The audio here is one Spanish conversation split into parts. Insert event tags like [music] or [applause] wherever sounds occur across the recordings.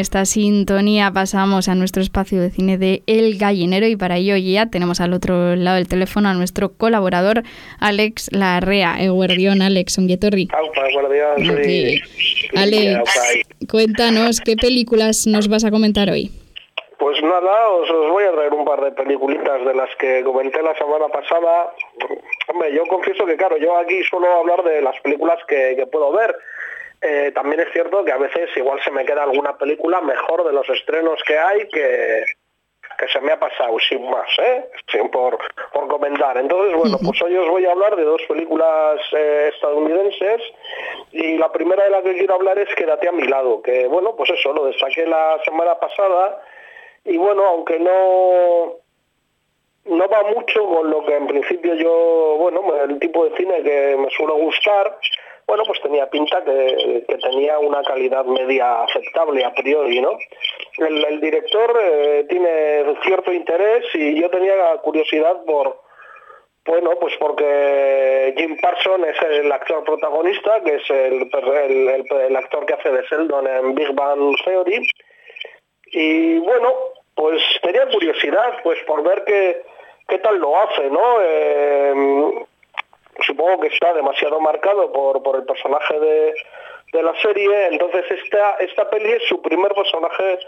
esta sintonía pasamos a nuestro espacio de cine de El Gallinero y para ello ya tenemos al otro lado del teléfono a nuestro colaborador Alex Larrea. Eguardión, Alex, un Alex, cuéntanos, ¿qué películas nos vas a comentar hoy? Pues nada, os, voy a traer un par de peliculitas de las que comenté la semana pasada. Hombre, yo confieso que claro, yo aquí suelo hablar de las películas que, puedo ver. Eh, también es cierto que a veces igual se me queda alguna película mejor de los estrenos que hay que, que se me ha pasado sin más, ¿eh? sin por, por comentar. Entonces, bueno, pues hoy os voy a hablar de dos películas eh, estadounidenses y la primera de la que quiero hablar es Quédate a mi lado, que bueno, pues eso, lo destaqué la semana pasada y bueno, aunque no no va mucho con lo que en principio yo, bueno, el tipo de cine que me suele gustar, bueno, pues tenía pinta que, tenía una calidad media aceptable a priori, ¿no? El, director eh, tiene cierto interés y yo tenía curiosidad por, bueno, pues porque Jim Parson es el actor protagonista, que es el, el actor que hace de Sheldon en Big Bang Theory, y bueno, pues tenía curiosidad pues por ver qué, qué tal lo hace, ¿no? Eh, supongo que está demasiado marcado por, por el personaje de, de, la serie, entonces esta, esta peli es su primer personaje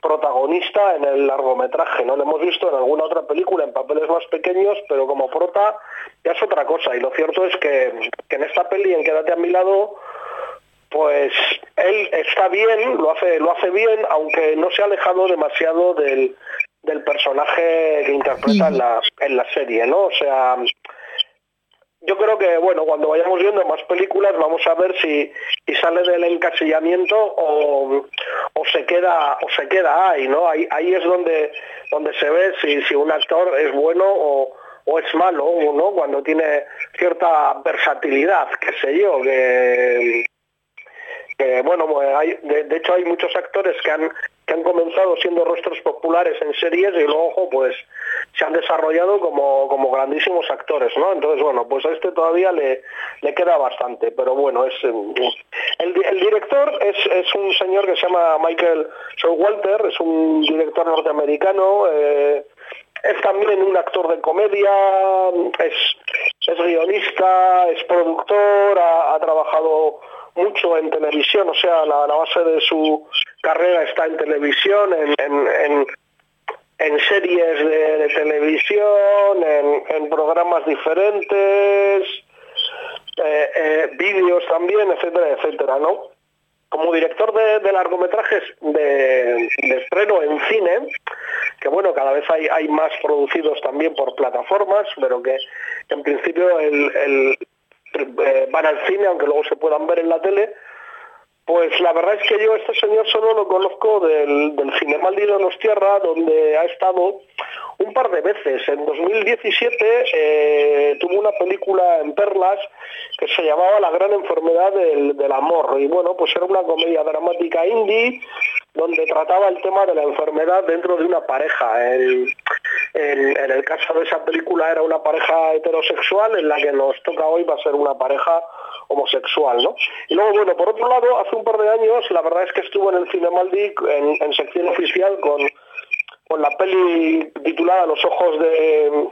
protagonista en el largometraje, ¿no? Lo hemos visto en alguna otra película en papeles más pequeños, pero como prota ya es otra cosa. Y lo cierto es que, que en esta peli, en Quédate a mi lado, pues él está bien, lo hace, lo hace bien, aunque no se ha alejado demasiado del, personaje que interpreta en, la, en la serie, ¿no? O sea, yo creo que bueno cuando vayamos viendo más películas vamos a ver si, sale del encasillamiento o, se queda o se queda ahí no ahí, ahí es donde donde se ve si, si un actor es bueno o, o es malo no cuando tiene cierta versatilidad qué sé yo que bueno, hay, de, hecho hay muchos actores que han, que han comenzado siendo rostros populares en series y luego pues se han desarrollado como, como grandísimos actores, ¿no? Entonces, bueno, pues a este todavía le, le queda bastante, pero bueno, es eh, el, director es, es, un señor que se llama Michael Showalter, es un director norteamericano, eh, es también un actor de comedia, es, es guionista, es productor, ha trabajado mucho en televisión, o sea, la, base de su carrera está en televisión, en, en, series de, televisión, en, programas diferentes, eh, eh, vídeos también, etcétera, etcétera, ¿no? Como director de, largometrajes de, estreno en cine, que bueno, cada vez hay, hay más producidos también por plataformas, pero que en principio el, eh, van al cine, aunque luego se puedan ver en la tele, pues la verdad es que yo este señor solo lo conozco del, del Cine Maldito de los Tierra, donde ha estado un par de veces. En 2017 eh, tuvo una película en Perlas que se llamaba La gran enfermedad del, del amor. Y bueno, pues era una comedia dramática indie donde trataba el tema de la enfermedad dentro de una pareja. en el caso de esa película era una pareja heterosexual, en la que nos toca hoy va a ser una pareja homosexual, ¿no? Y luego, bueno, por otro lado, hace un par de años, la verdad es que estuvo en el Cinemaldi en, en sección oficial con, con la peli titulada Los ojos de,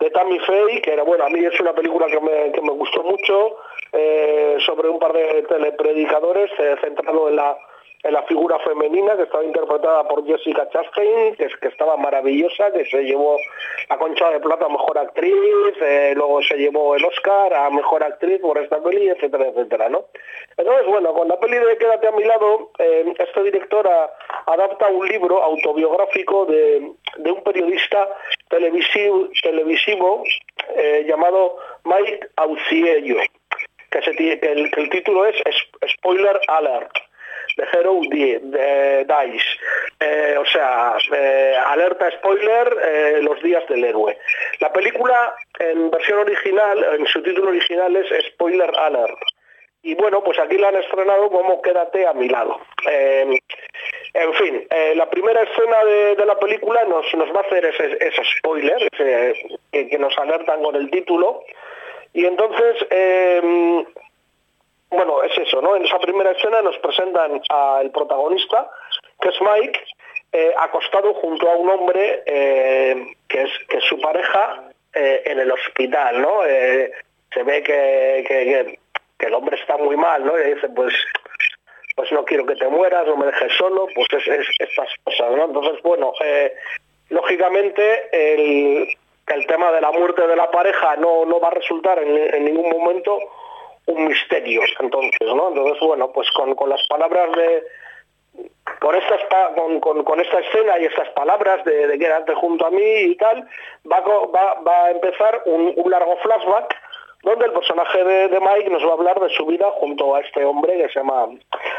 de Tammy Faye, que era, bueno, a mí es una película que me, que me gustó mucho, eh, sobre un par de telepredicadores, eh, centrado en la la figura femenina que estaba interpretada por Jessica Chastain, que, que estaba maravillosa, que se llevó la concha de plata a mejor actriz, eh, luego se llevó el Oscar a mejor actriz por esta peli, etcétera, etcétera, ¿no? Entonces, bueno, con la peli de Quédate a mi lado, eh, esta directora adapta un libro autobiográfico de, un periodista televisivo, eh, llamado Mike Auciello, que el título es Spoiler Alert de Hero Dice. Eh, o sea, eh, alerta spoiler, eh, los días del héroe. La película en versión original, en su título original es Spoiler Alert. Y bueno, pues aquí la han estrenado como Quédate a mi lado. en fin, la primera escena de, la película nos, nos va a hacer ese, spoiler, que, que, nos alertan con el título. Y entonces bueno, es eso, ¿no? En esa primera escena nos presentan al protagonista, que es Mike, eh, acostado junto a un hombre eh, que, es, que es su pareja en el hospital, ¿no? se ve que, el hombre está muy mal, ¿no? Y dice, pues pues no quiero que te mueras, no me dejes solo, pues es, estas cosas, ¿no? Entonces, bueno, lógicamente el, el tema de la muerte de la pareja no, no va a resultar en, ningún momento un misterio. Entonces no entonces bueno pues con, las palabras de con esta, con, con, esta escena y estas palabras de, de junto a mí y tal va, va, va a empezar un, largo flashback donde el personaje de, de, Mike nos va a hablar de su vida junto a este hombre que se llama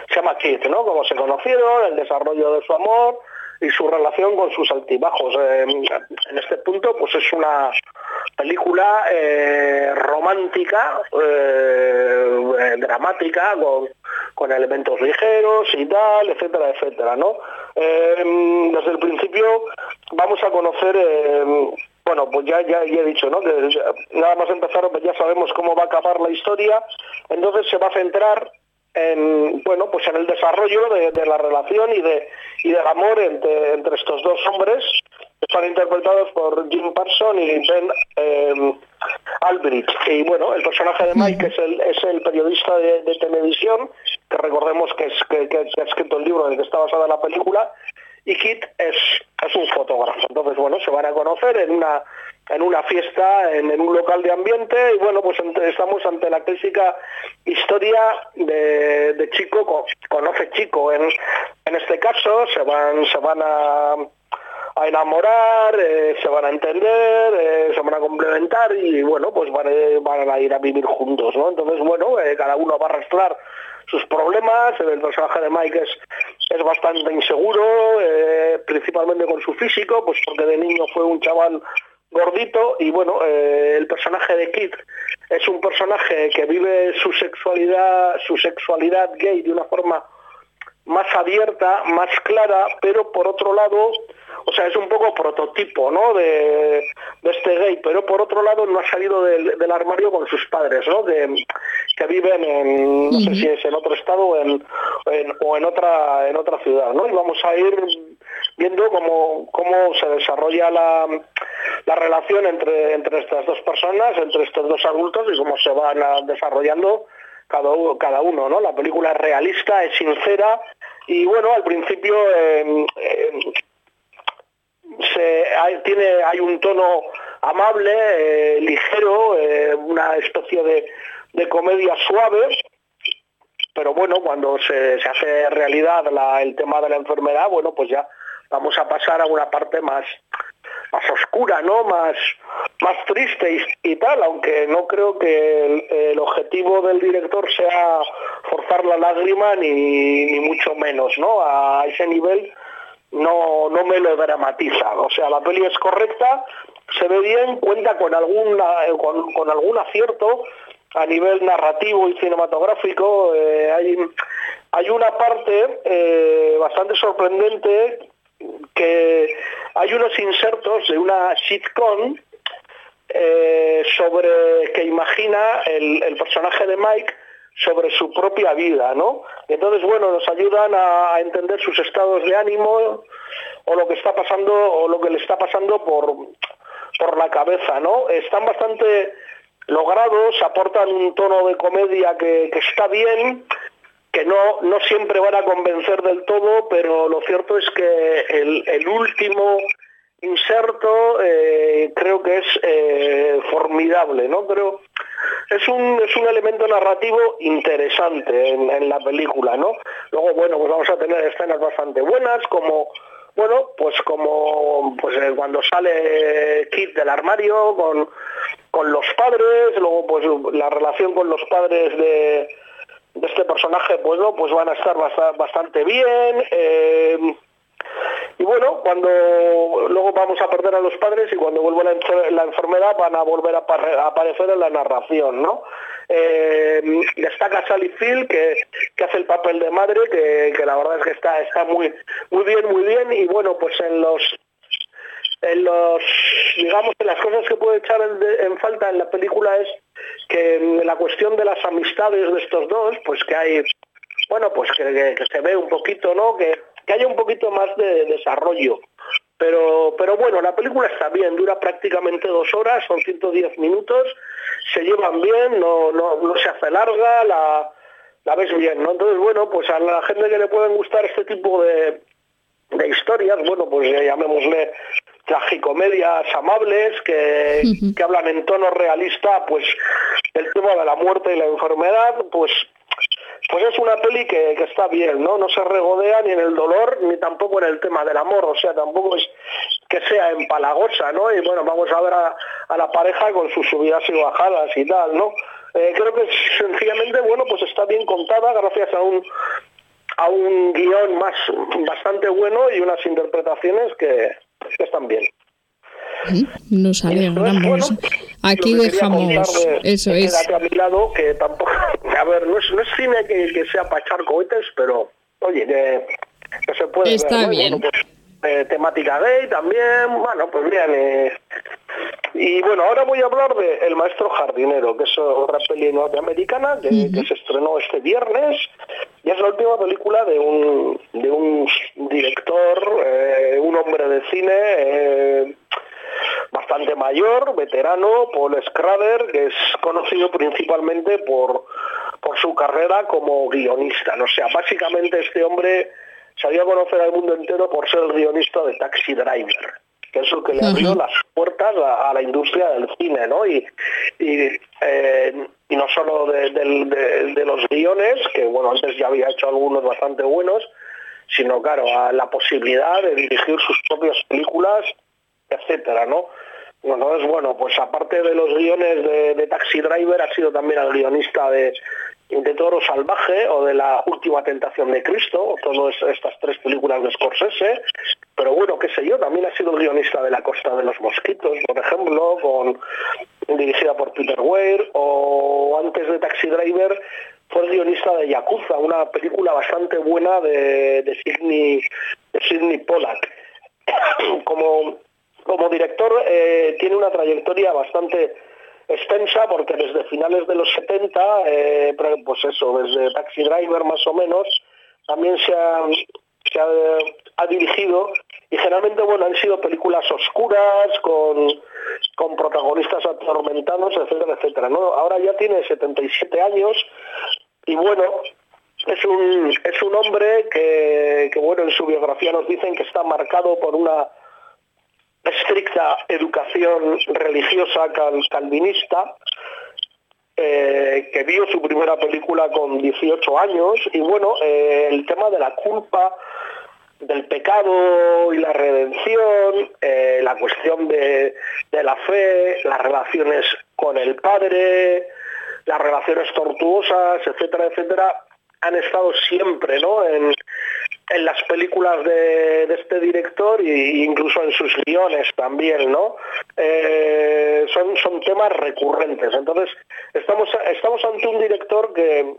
se llama Keith no cómo se conocieron el desarrollo de su amor y su relación con sus altibajos. Eh, en este punto, pues es una película eh, romántica, eh, dramática, con, elementos ligeros y tal, etcétera, etcétera, ¿no? desde el principio vamos a conocer bueno, pues ya, ya, he dicho, ¿no? Nada más empezar, pues ya sabemos cómo va a acabar la historia, entonces se va a centrar en, bueno, pues en el desarrollo de, la relación y, de, y del amor entre, entre estos dos hombres, que están interpretados por Jim Parson y Ben eh, Albrecht. Y bueno, el personaje de Mike es el, es el periodista de, televisión, que recordemos que, es, que, que, ha escrito el libro en el que está basada la película, y Kit es, es un fotógrafo. Entonces, bueno, se van a conocer en una en una fiesta, en, un local de ambiente, y bueno, pues estamos ante la clásica historia de, chico conoce chico. En, en, este caso se van, se van a, enamorar, eh, se van a entender, eh, se van a complementar y bueno, pues van, van, a ir a vivir juntos, ¿no? Entonces, bueno, eh, cada uno va a arrastrar sus problemas, el personaje de Mike es, es bastante inseguro, principalmente con su físico, pues porque de niño fue un chaval gordito y bueno, eh, el personaje de Kid es un personaje que vive su sexualidad, su sexualidad gay de una forma más abierta, más clara, pero por otro lado, o sea, es un poco prototipo, ¿no? De, este gay, pero por otro lado no ha salido del, armario con sus padres, ¿no? Que viven en, no sé si es en otro estado o en, o en otra en otra ciudad, ¿no? Y vamos a ir viendo cómo, cómo se desarrolla la, la relación entre, entre estas dos personas, entre estos dos adultos y cómo se van desarrollando cada, cada uno, ¿no? La película es realista, es sincera y bueno, al principio em, em, se, hay, tiene, hay un tono amable, eh, ligero, eh, una especie de, de, comedia suave, pero bueno, cuando se, se hace realidad el tema de la enfermedad, bueno, pues ya vamos a pasar a una parte más, más oscura, ¿no? Más, más triste y, tal, aunque no creo que el, objetivo del director sea forzar la lágrima ni, mucho menos, ¿no? A ese nivel no, no me lo dramatiza. O sea, la peli es correcta, se ve bien, cuenta con, alguna, con, algún acierto a nivel narrativo y cinematográfico. Eh, hay, hay una parte eh, bastante sorprendente que hay unos insertos de una sitcom eh, sobre que imagina el, personaje de Mike sobre su propia vida, ¿no? Entonces, bueno, nos ayudan a, entender sus estados de ánimo o lo que está pasando o lo que le está pasando por, por la cabeza, ¿no? Están bastante logrados, aportan un tono de comedia que, está bien, que no, no siempre van a convencer del todo, pero lo cierto es que el, último inserto eh, creo que es eh, formidable, ¿no? Pero es un, es un elemento narrativo interesante en, la película, ¿no? Luego, bueno, pues vamos a tener escenas bastante buenas, como bueno, pues como pues eh, cuando sale Kit del armario con, con los padres, luego pues la relación con los padres de, este personaje, bueno, pues van a estar bastante bien. Eh, y bueno, cuando luego vamos a perder a los padres y cuando vuelva la, enfermedad van a volver a, aparecer en la narración, ¿no? Eh, destaca Sally Phil que, que, hace el papel de madre, que, la verdad es que está, está muy, muy bien, muy bien, y bueno, pues en los en los digamos en las cosas que puede echar en, falta en la película es que la cuestión de las amistades de estos dos pues que hay bueno pues que, se ve un poquito no que, que haya un poquito más de desarrollo. Pero, pero bueno, la película está bien, dura prácticamente dos horas, son 110 minutos, se llevan bien, no, no, no se hace larga, la, la ves bien, ¿no? Entonces, bueno, pues a la gente que le pueden gustar este tipo de, de historias, bueno, pues llamémosle tragicomedias amables que, que hablan en tono realista, pues el tema de la muerte y la enfermedad, pues pues es una peli que, que, está bien, ¿no? No se regodea ni en el dolor ni tampoco en el tema del amor, o sea, tampoco es que sea empalagosa, ¿no? Y bueno, vamos a ver a, a la pareja con sus subidas y bajadas y tal, ¿no? Eh, creo que sencillamente, bueno, pues está bien contada gracias a un a un guion más bastante bueno y unas interpretaciones que, que están bien. Nos alegramos. Aquí dejamos eso es. a mi lado, que tampoco, [laughs] a ver, no es, no es cine que, que sea para echar cohetes, pero oye, que, que se puede Está ver, bien. Bueno, pues, eh, temática gay también, bueno, pues bien. Eh. Y bueno, ahora voy a hablar de El Maestro Jardinero, que es otra peli norteamericana que, uh -huh. que se estrenó este viernes y es la última película de un, de un director, eh, de cine eh, bastante mayor, veterano, Paul Schrader, que es conocido principalmente por, por su carrera como guionista. ¿no? O sea, básicamente este hombre se dio a conocer al mundo entero por ser el guionista de Taxi Driver, que es lo que le abrió las puertas a, a, la industria del cine, ¿no? Y, y, eh, y no solo de, de, de, de, los guiones, que bueno, antes ya había hecho algunos bastante buenos, sino claro, a la posibilidad de dirigir sus propias películas, etcétera, ¿no? Entonces, bueno, pues aparte de los guiones de, Taxi Driver, ha sido también el guionista de, de Toro Salvaje o de La Última Tentación de Cristo, todas estas tres películas de Scorsese, pero bueno, qué sé yo, también ha sido el guionista de La Costa de los Mosquitos, por ejemplo, con, dirigida por Peter Weir, o antes de Taxi Driver fue el guionista de Yakuza, una película bastante buena de, Sidney, de Sidney Pollack. [coughs] Como, como director eh, tiene una trayectoria bastante extensa porque desde finales de los 70, eh, pues eso, desde Taxi Driver más o menos, también se ha, se ha, ha, dirigido y generalmente bueno han sido películas oscuras con, con protagonistas atormentados, etcétera, etcétera. ¿no? Ahora ya tiene 77 años y bueno, es un, es un hombre que, bueno en su biografía nos dicen que está marcado por una estricta educación religiosa cal, calvinista, eh, que vio su primera película con 18 años, y bueno, eh, el tema de la culpa, del pecado y la redención, eh, la cuestión de, de, la fe, las relaciones con el padre, las relaciones tortuosas, etcétera, etcétera, han estado siempre ¿no? en, en las películas de, de, este director e incluso en sus guiones también, ¿no? Eh, son, son temas recurrentes. Entonces, estamos, estamos ante un director que,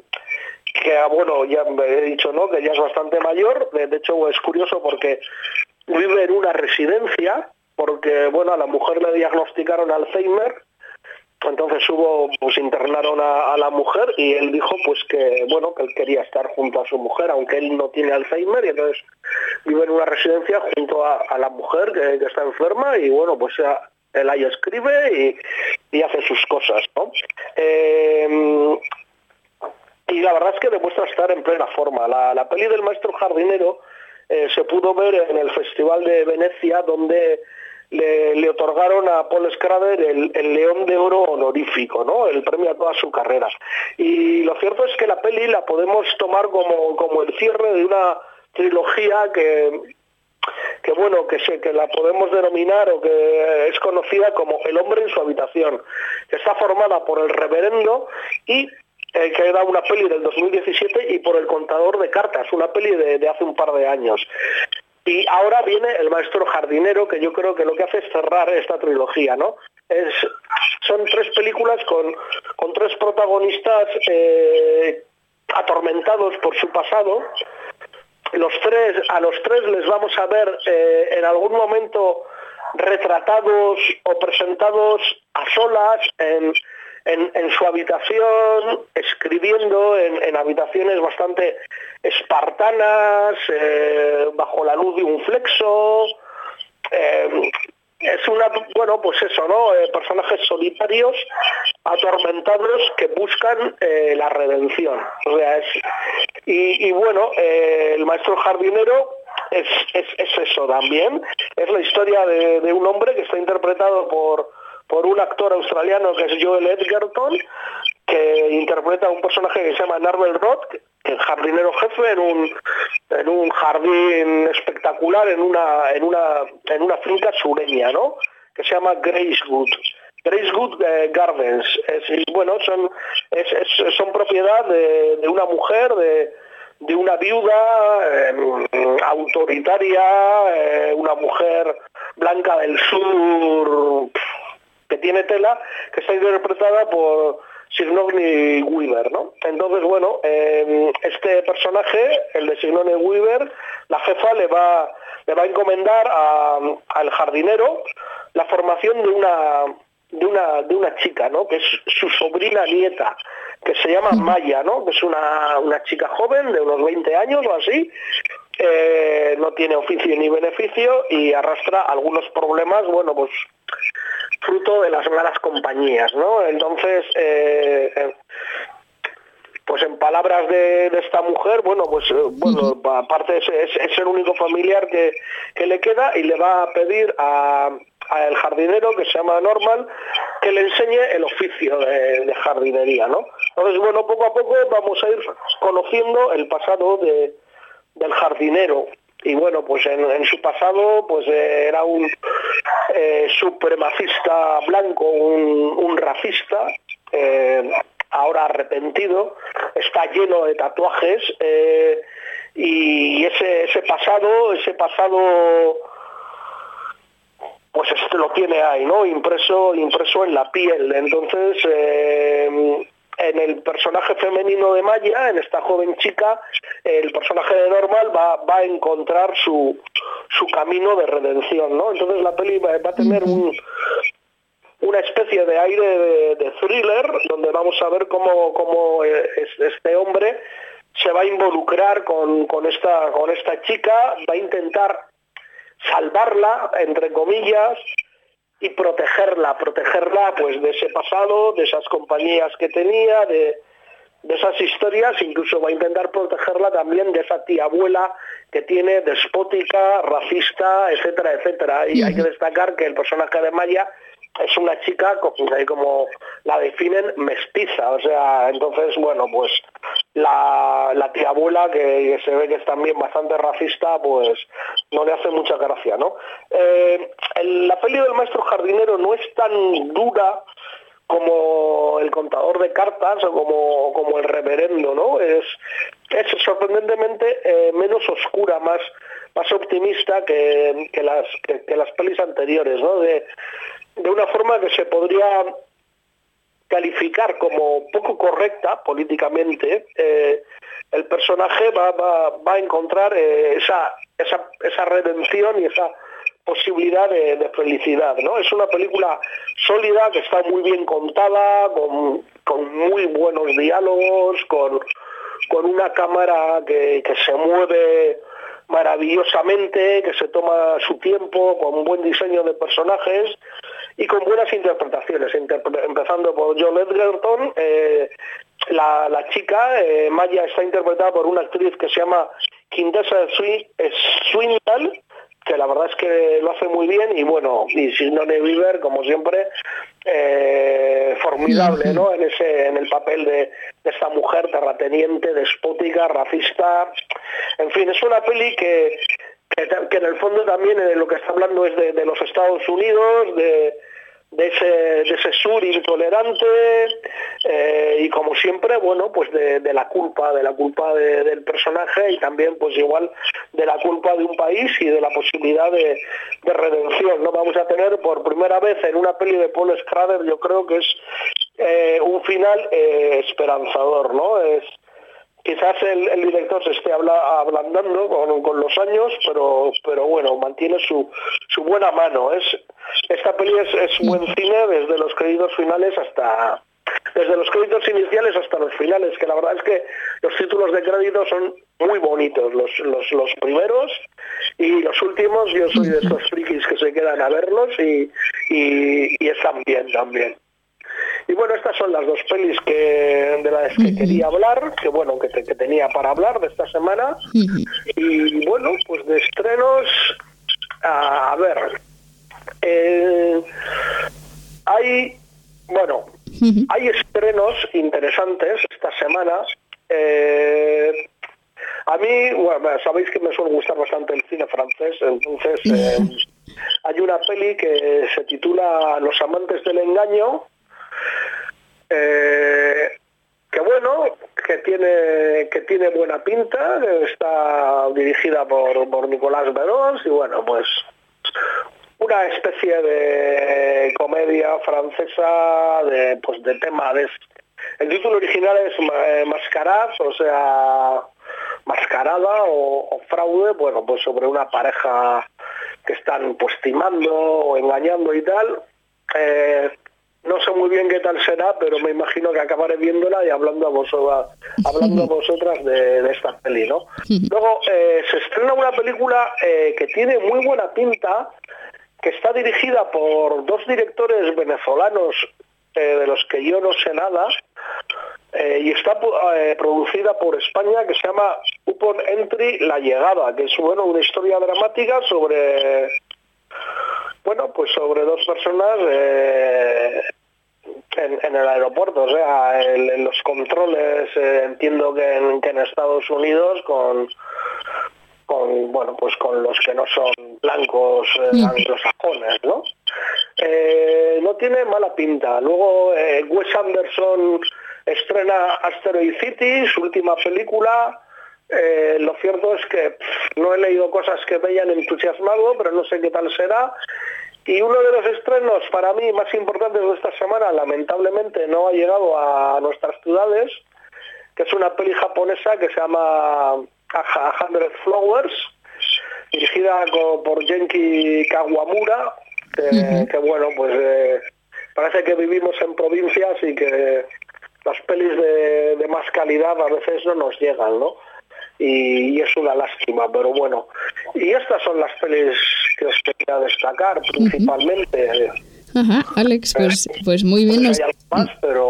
que, bueno, ya he dicho, ¿no? Que ya es bastante mayor. De, de hecho, es curioso porque vive en una residencia, porque, bueno, a la mujer le diagnosticaron Alzheimer entonces hubo, pues internaron a, la mujer y él dijo pues que bueno que él quería estar junto a su mujer, aunque él no tiene Alzheimer y entonces vive en una residencia junto a, la mujer que, está enferma y bueno pues ya, él ahí escribe y, hace sus cosas, ¿no? Eh, y la verdad es que demuestra estar en plena forma. La, la peli del maestro jardinero eh, se pudo ver en el Festival de Venecia donde le, otorgaron a Paul Schrader el, León de Oro honorífico, ¿no? El premio a toda su carrera. Y lo cierto es que la peli la podemos tomar como, como el cierre de una trilogía que, que bueno, que sé, que la podemos denominar o que es conocida como El hombre en su habitación, que está formada por el reverendo y eh, que era una peli del 2017 y por el contador de cartas, una peli de hace un par de años. Y ahora viene el maestro jardinero, que yo creo que lo que hace es cerrar esta trilogía, ¿no? Es, son tres películas con, con tres protagonistas eh, atormentados por su pasado. Los tres, a los tres les vamos a ver eh, en algún momento retratados o presentados a solas en, en, su habitación, escribiendo en, habitaciones bastante espartanas, eh, bajo la luz de un flexo. Eh, es una, bueno, pues eso, ¿no? Eh, personajes solitarios, atormentados que buscan la redención. O sea, y, bueno, el maestro jardinero es, eso también. Es la historia de un hombre que está interpretado por por un actor australiano que es Joel Edgerton, que interpreta a un personaje que se llama Narvel Roth, que jardinero jefe en un, en un jardín espectacular, en una, en una, en una finca sureña, ¿no? que se llama Gracewood. Gracewood eh, Gardens. Es, bueno, son, son propiedad de, una mujer, de, de una viuda eh, autoritaria, eh, una mujer blanca del sur, que tiene tela, que está interpretada por Sigourney Weaver, ¿no? Entonces, bueno, em, este personaje, el de Sigourney Weaver, la jefa le va, le va a encomendar al jardinero la formación de una, de una, de una chica, ¿no? Que es su sobrina nieta, que se llama Maya, ¿no? Que es una, una chica joven de unos 20 años o así, eh, no tiene oficio ni beneficio y arrastra algunos problemas, bueno, pues fruto de las malas compañías, ¿no? Entonces, eh, eh, pues en palabras de, esta mujer, bueno, pues bueno, aparte es, es, el único familiar que, le queda y le va a pedir al jardinero, que se llama Normal, que le enseñe el oficio de, de, jardinería, ¿no? Entonces, bueno, poco a poco vamos a ir conociendo el pasado de, del jardinero. Y bueno, pues en, su pasado pues eh, era un eh, supremacista blanco, un, racista, eh, ahora arrepentido, está lleno de tatuajes y ese, ese pasado, ese pasado pues este lo tiene ahí, ¿no? Impreso, impreso en la piel. Entonces, en el personaje femenino de Maya, en esta joven chica, el personaje de Normal va, a encontrar su, camino de redención, ¿no? Entonces la peli va, a tener una especie de aire de, thriller, donde vamos a ver cómo, este hombre se va a involucrar con, esta, con esta chica, va a intentar salvarla, entre comillas, y protegerla, protegerla pues de ese pasado, de esas compañías que tenía, de, esas historias, incluso va a intentar protegerla también de esa tía abuela que tiene despótica, racista, etcétera, etcétera. Y hay que destacar que el personaje de Maya es una chica, como la definen, mestiza. O sea, entonces, bueno, pues la, la tía abuela, que se ve que es también bastante racista, pues no le hace mucha gracia, ¿no? Eh, la peli del maestro jardinero no es tan dura como el contador de cartas o como, como el reverendo, ¿no? Es, es sorprendentemente eh, menos oscura, más, más optimista que, las, que, las pelis anteriores, ¿no? De, de una forma que se podría calificar como poco correcta políticamente, eh, el personaje va, va, a encontrar eh, esa, esa, esa, redención y esa posibilidad de, felicidad. ¿no? Es una película sólida, que está muy bien contada, con, con muy buenos diálogos, con, con una cámara que, que se mueve maravillosamente, que se toma su tiempo, con un buen diseño de personajes y con buenas interpretaciones, empezando por John Edgerton. Eh, la, chica, eh, Maya, está interpretada por una actriz que se llama Quintessa Swindle, que la verdad es que lo hace muy bien y bueno, y Signore Weaver, como siempre, eh, formidable ¿no? en, ese, en el papel de, esta mujer terrateniente, despótica, racista. En fin, es una peli que, que, en el fondo también de lo que está hablando es de los Estados Unidos, de, de ese, de ese sur intolerante eh, y como siempre, bueno, pues de, la culpa, de la culpa del personaje y también pues igual de la culpa de un país y de la posibilidad de, redención. ¿no? Vamos a tener por primera vez en una peli de Paul Schrader, yo creo que es eh, un final eh, esperanzador, ¿no? Quizás el, director se esté ablandando con, los años, pero, pero bueno, mantiene su, su buena mano. Es, esta peli es, buen cine desde los créditos finales hasta, desde los créditos iniciales hasta los finales, que la verdad es que los títulos de crédito son muy bonitos, los, los, los primeros y los últimos, yo soy de esos frikis que se quedan a verlos y, y, están bien también. Y bueno, estas son las dos pelis que, de las que quería hablar, que bueno, que, que tenía para hablar de esta semana. Y bueno, pues de estrenos, a, ver, eh, hay, bueno, hay estrenos interesantes esta semana. Eh, a mí, bueno, sabéis que me suele gustar bastante el cine francés, entonces eh, hay una peli que se titula Los amantes del engaño, eh, que bueno, que tiene que tiene buena pinta, está dirigida por, Nicolás Bedós y bueno, pues una especie de comedia francesa de pues de tema de el título original es eh, Mascarad, o sea, mascarada o, fraude, bueno, pues sobre una pareja que están pues timando o engañando y tal. Eh, no sé muy bien qué tal será, pero me imagino que acabaré viéndola y hablando a vosotras, hablando a [laughs] vosotras de, esta peli, ¿no? [laughs] Luego eh, se estrena una película eh, que tiene muy buena pinta, que está dirigida por dos directores venezolanos de los que yo no sé nada, eh, y está eh, producida por España que se llama Upon Entry La Llegada, que es bueno una historia dramática sobre bueno pues sobre dos personas eh, en, el aeropuerto, o sea, en, los controles entiendo que en, que en Estados Unidos con con bueno pues con los que no son blancos anglosajones, ¿no? no tiene mala pinta. Luego Wes Anderson estrena Asteroid City, su última película. Eh, lo cierto es que no he leído cosas que me hayan entusiasmado, pero no sé qué tal será. Y uno de los estrenos para mí más importantes de esta semana, lamentablemente no ha llegado a nuestras ciudades, que es una peli japonesa que se llama A Hundred Flowers, dirigida por Genki Kawamura, que, bueno, pues eh, parece que vivimos en provincias y que las pelis de, más calidad a veces no nos llegan, ¿no? Y, es una lástima, pero bueno. Y estas son las pelis que os quería destacar principalmente. Ajá, Alex, pues, pues muy bien. Nos,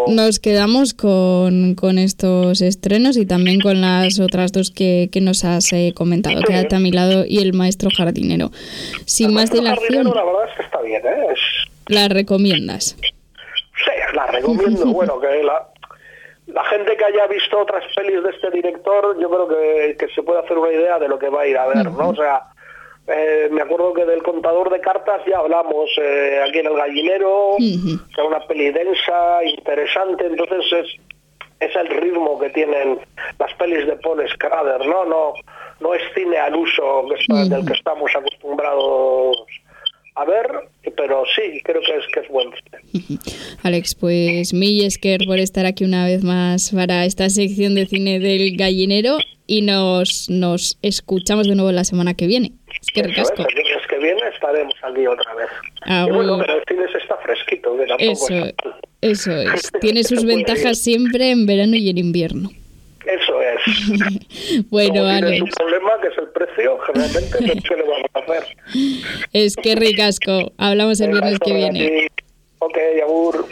nos quedamos con, con, estos estrenos y también con las otras dos que, que nos has eh, comentado, Quédate a mi lado y El Maestro Jardinero. Sin más dilación. La verdad es que está bien, ¿eh? ¿La recomiendas? Sí, la recomiendo. [laughs] bueno, que la, la gente que haya visto otras pelis de este director, yo creo que, se puede hacer una idea de lo que va a ir a ver, ¿no? O sea, eh, me acuerdo que del contador de cartas ya hablamos eh, aquí en El Gallinero, que es una peli densa, interesante, entonces es, es el ritmo que tienen las pelis de Paul Schrader, ¿no? No, no es cine al uso del que estamos acostumbrados a ver, pero sí, creo que es, que es bueno. [laughs] Alex, pues mil Esker por estar aquí una vez más para esta sección de cine del gallinero y nos, nos escuchamos de nuevo la semana que viene. Es que el que viene estaremos aquí otra vez. Ah, y bueno, pero el cine está fresquito, eso, eso es. [laughs] Tiene sus ventajas siempre en verano y en invierno. Eso es. [laughs] bueno, Alex. un problema que es el precio, generalmente, ¿qué le vamos a hacer? Es que ricasco. Hablamos el viernes que viene. Ok, Agur.